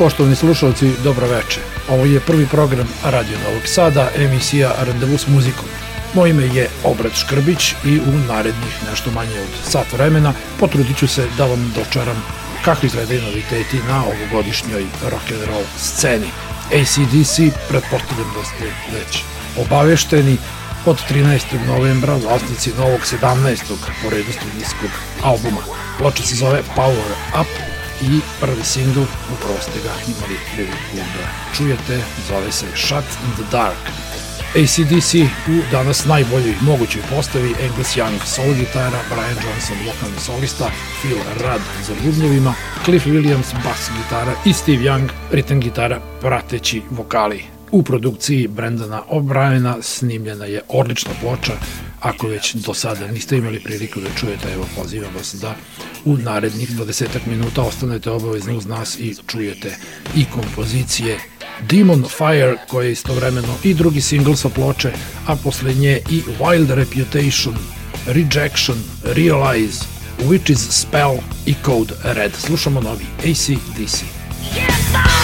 Poštovani slušalci, dobro veče. Ovo je prvi program Radio Novog Sada, emisija Randevu s muzikom. Moje ime je Obrat Škrbić i u narednih nešto manje od sat vremena potrudit ću se da vam dočaram kako izgledaju noviteti na ovogodišnjoj rock'n'roll sceni. ACDC, pretpostavljam da ste već obavešteni, od 13. novembra vlasnici novog 17. po redu albuma. Ploča se zove Power Up i prvi singl, upravo ste ga imali priliku da čujete, zove se Shut in the Dark. ACDC u danas najboljoj mogućoj postavi Angus Young solo gitara, Brian Johnson vokalni solista, Phil Rudd za bubnjevima, Cliff Williams bas gitara i Steve Young ritam gitara prateći vokali. U produkciji Brendana O'Briena snimljena je odlična ploča Ako već do sada niste imali priliku da čujete, evo pozivam vas da u narednih 20 minuta ostanete obavezni uz nas i čujete i kompozicije Demon Fire koja je istovremeno i drugi singl sa ploče, a posle nje i Wild Reputation, Rejection, Realize, Witch's Spell i Code Red. Slušamo novi ACDC. Yeah, deadline.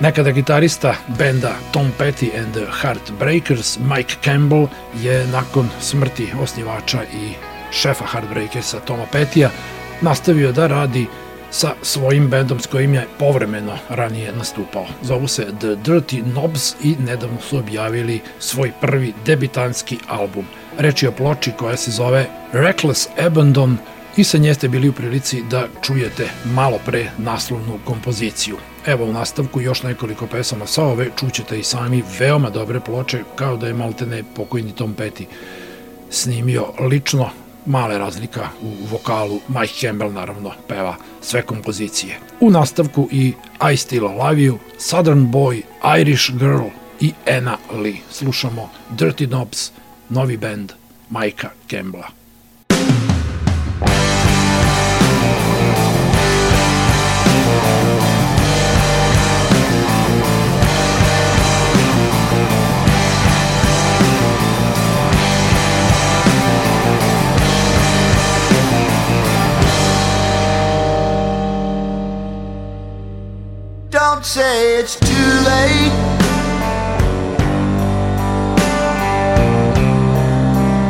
Nekada gitarista benda Tom Petty and the Heartbreakers Mike Campbell je nakon smrti osnivača i šefa Heartbreakersa Toma Pettya nastavio da radi sa svojim bendom s kojim je povremeno ranije nastupao. Zovu se The Dirty Knobs i nedavno su objavili svoj prvi debitanski album. Reč je o ploči koja se zove Reckless Abandon i sa nje ste bili u prilici da čujete malo pre naslovnu kompoziciju. Evo u nastavku još nekoliko pesama sa ove, čućete i sami veoma dobre ploče, kao da je maltene pokojni Tom Petty snimio lično male razlika u vokalu, Mike Campbell naravno peva sve kompozicije. U nastavku i I Still Love You, Southern Boy, Irish Girl i Anna Lee. Slušamo Dirty Knobs, novi band Majka Campbella. Say it's too late.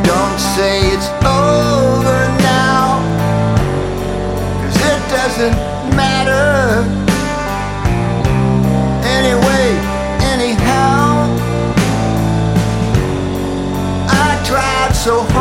Don't say it's over now. Cause it doesn't matter. Anyway, anyhow. I tried so hard.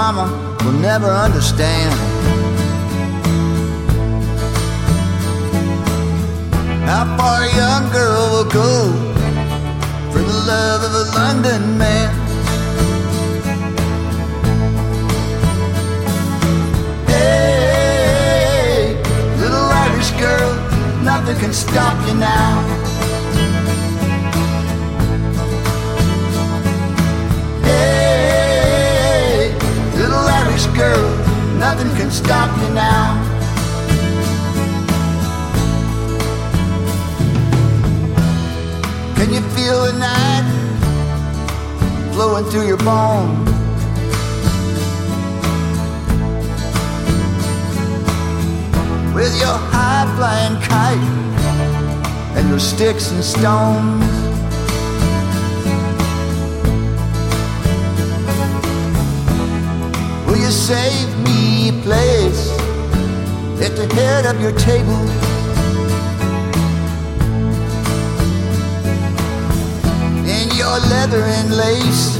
Mama will never understand. How far a young girl will go for the love of a London man. Hey, little Irish girl, nothing can stop you now. Girl, nothing can stop you now. Can you feel the night flowing through your bones? With your high flying kite and your sticks and stones. Save me a place at the head of your table? In your leather and lace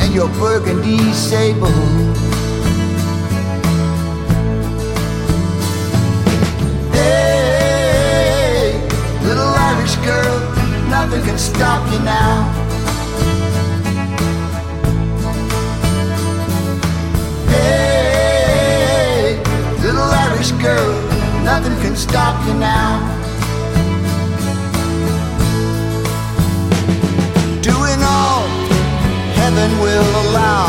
and your burgundy sable. Hey, little Irish girl, nothing can stop you now. Irish girl, nothing can stop you now. Doing all heaven will allow.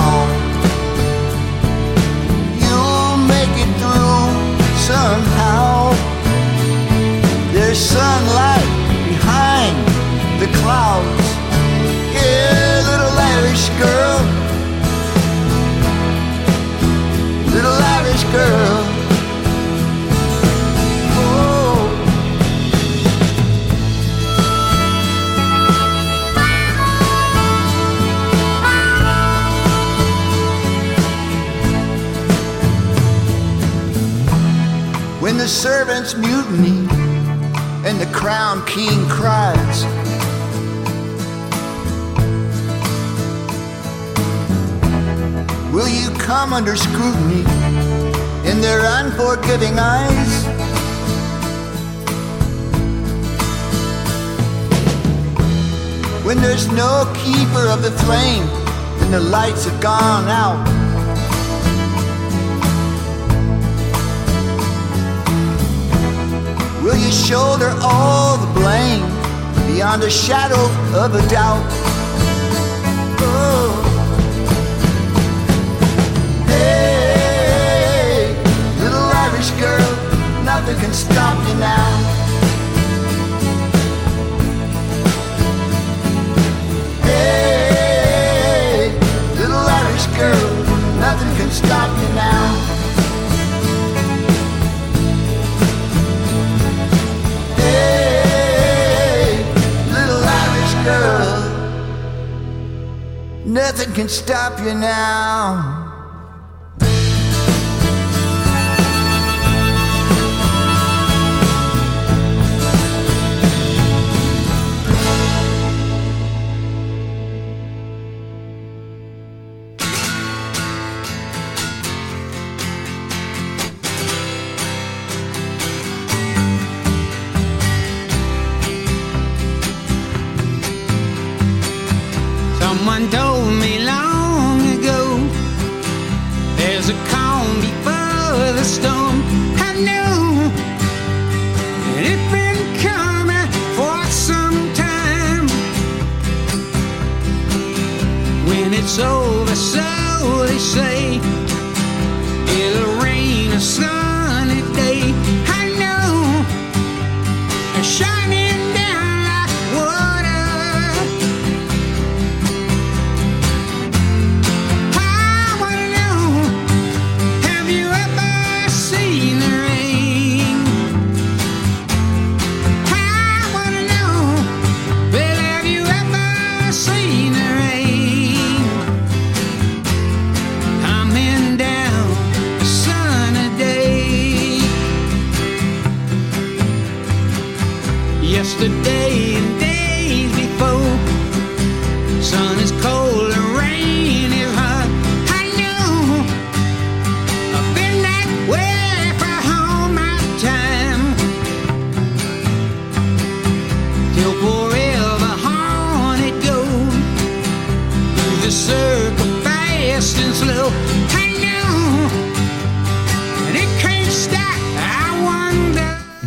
You'll make it through somehow. There's sunlight behind the clouds. Yeah, little Irish girl. Little Irish girl. When the servants mutiny and the crown king cries. Will you come under scrutiny in their unforgiving eyes? When there's no keeper of the flame and the lights have gone out. Will you shoulder all the blame beyond a shadow of a doubt? Oh. Hey, little Irish girl, nothing can stop you now. Hey, little Irish girl, nothing can stop you now. Nothing can stop you now.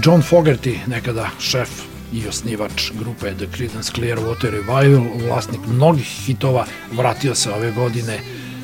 John Fogerty, nekada šef i osnivač grupe The Creedence Clearwater Revival, vlasnik mnogih hitova, vratio se ove godine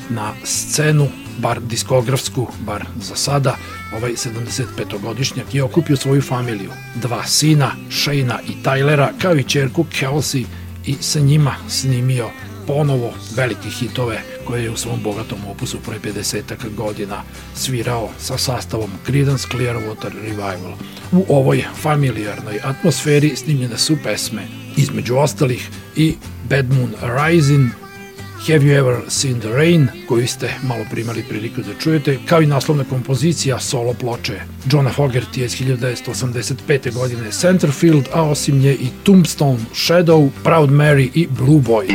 na scenu, bar diskografsku, bar za sada. Ovaj 75-godišnjak je okupio svoju familiju, dva sina, Shayna i Tylera, kao i čerku Kelsey i sa njima snimio ponovo velike hitove koje je u svom bogatom opusu pre 50 godina svirao sa sastavom Creedence Clearwater Revival. U ovoj familijarnoj atmosferi snimljene su pesme, između ostalih i Bad Moon Rising, Have You Ever Seen the Rain, koju ste malo primali priliku da čujete, kao i naslovna kompozicija solo ploče Johna Fogerty iz 1985. godine Centerfield, a osim nje i Tombstone, Shadow, Proud Mary i Blue Boy.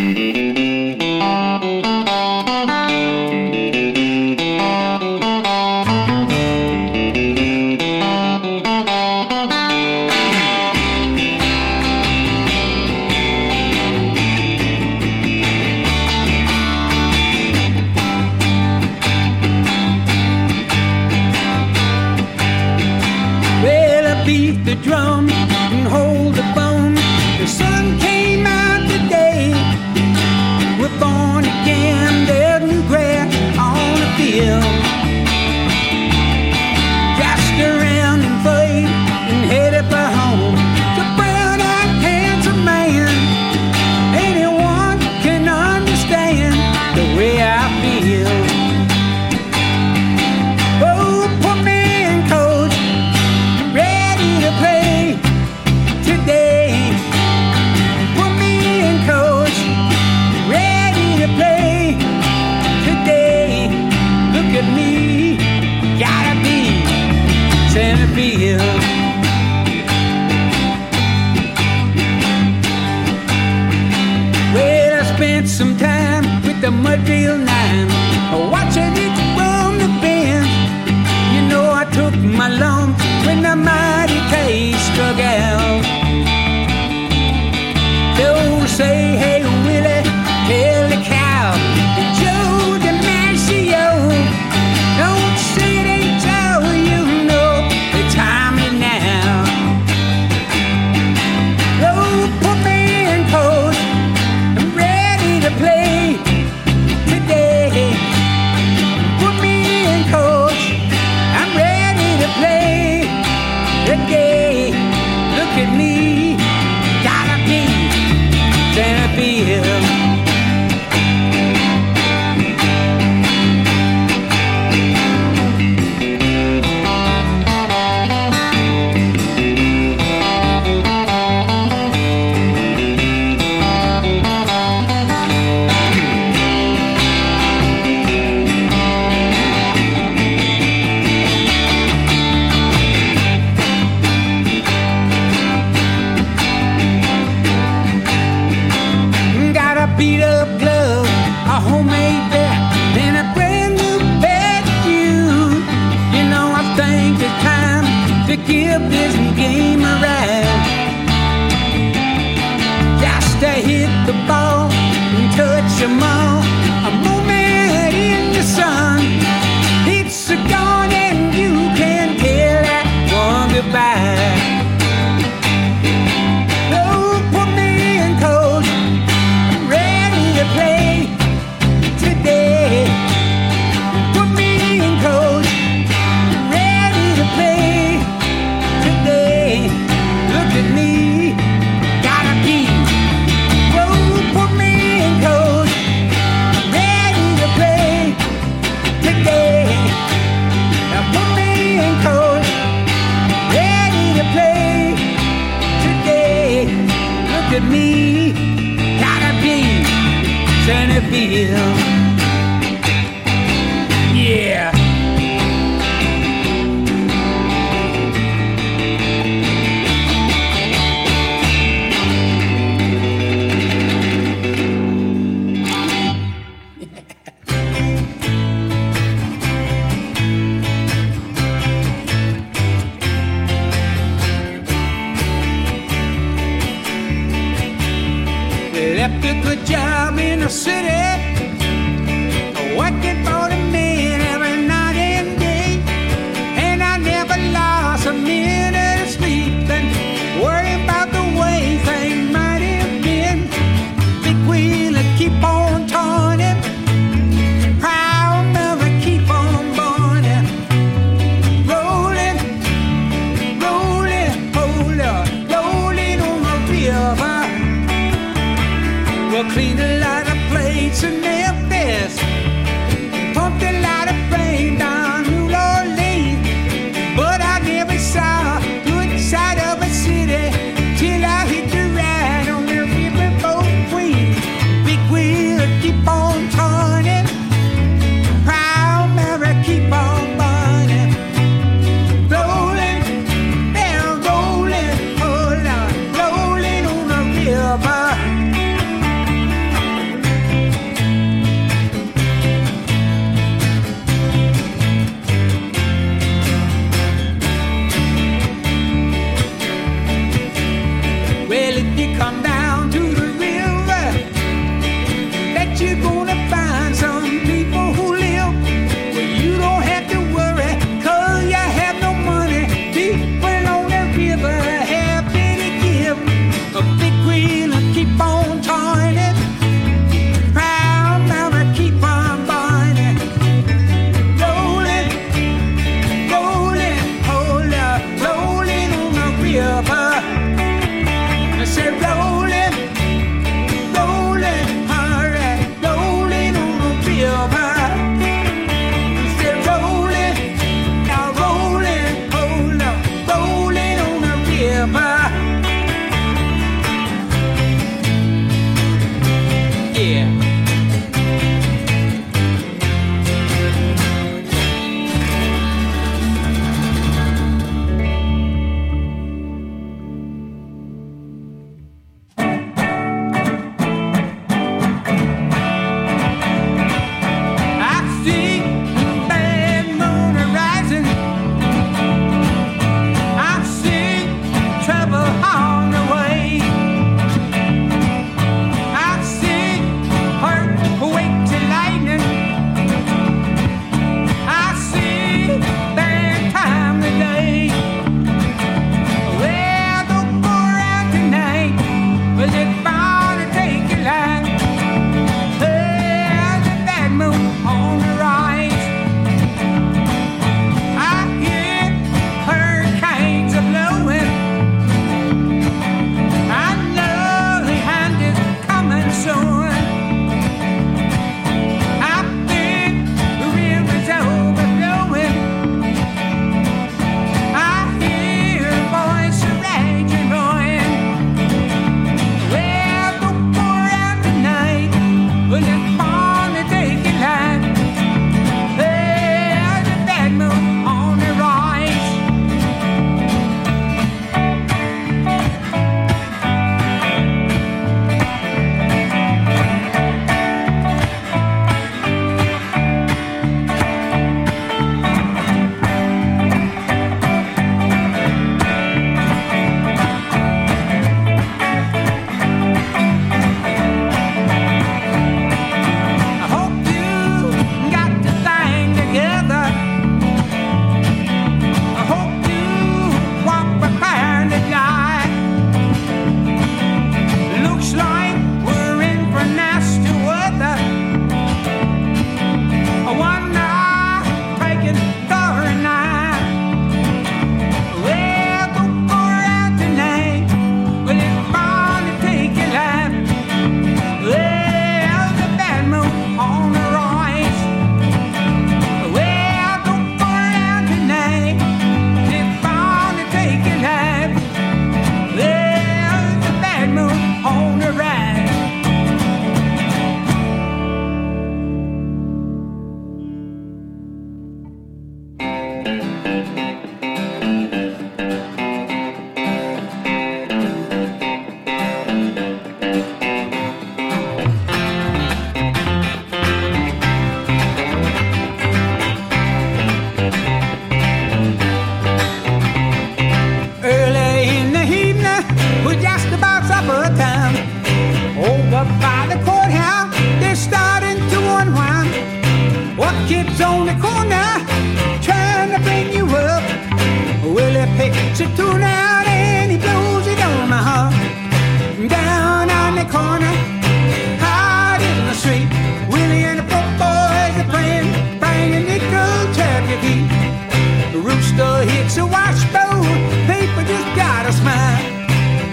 the drum. A in the sleep.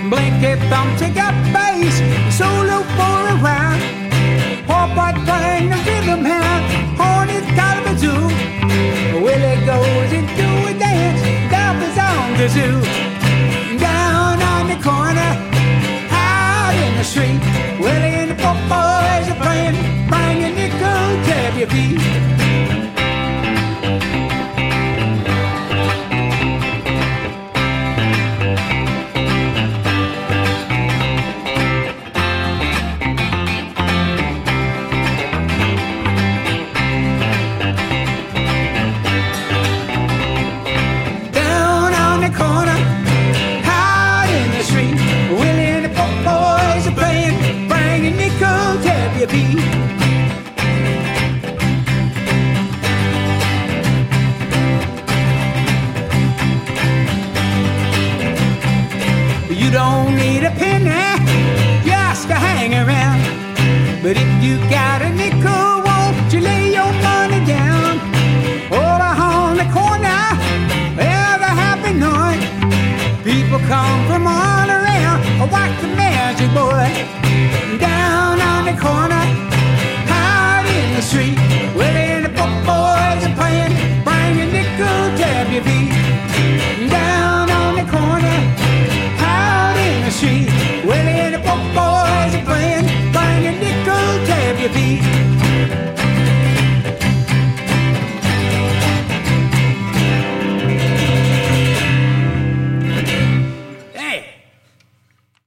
blanket thumb to get bass, solo for a round. Pop a thing to rhythm him hand, horn is Kalamazoo. Willie goes into a dance, that was on the zoo. Down on the corner, out in the street, Willie and the pop boys are playing, bringing nickel tap your feet.